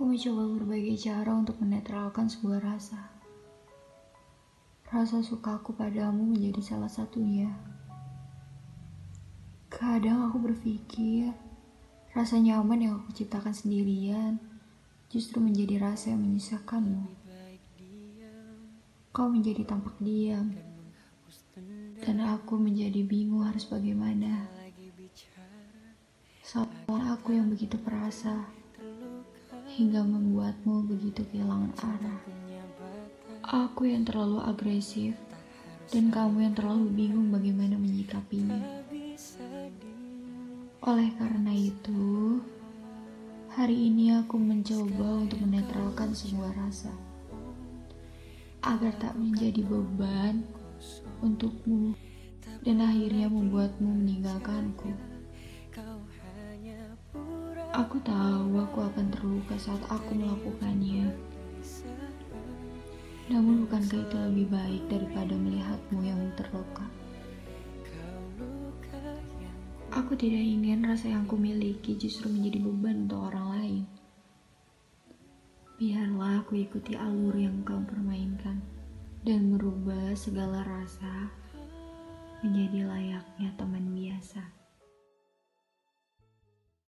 Aku mencoba berbagai cara untuk menetralkan sebuah rasa. Rasa sukaku padamu menjadi salah satunya. Kadang aku berpikir, rasa nyaman yang aku ciptakan sendirian justru menjadi rasa yang menyisakanmu. Kau menjadi tampak diam, dan aku menjadi bingung harus bagaimana. Seolah aku yang begitu perasa, hingga membuatmu begitu kehilangan arah. Aku yang terlalu agresif, dan kamu yang terlalu bingung bagaimana menyikapinya. Oleh karena itu, hari ini aku mencoba untuk menetralkan sebuah rasa agar tak menjadi beban untukmu dan akhirnya membuatmu meninggalkanku. Aku tahu aku akan terluka saat aku melakukannya. Namun bukankah itu lebih baik daripada melihatmu yang terluka? Aku tidak ingin rasa yang kumiliki justru menjadi beban untuk orang lain. Biarlah aku ikuti alur yang kau permainkan dan merubah segala rasa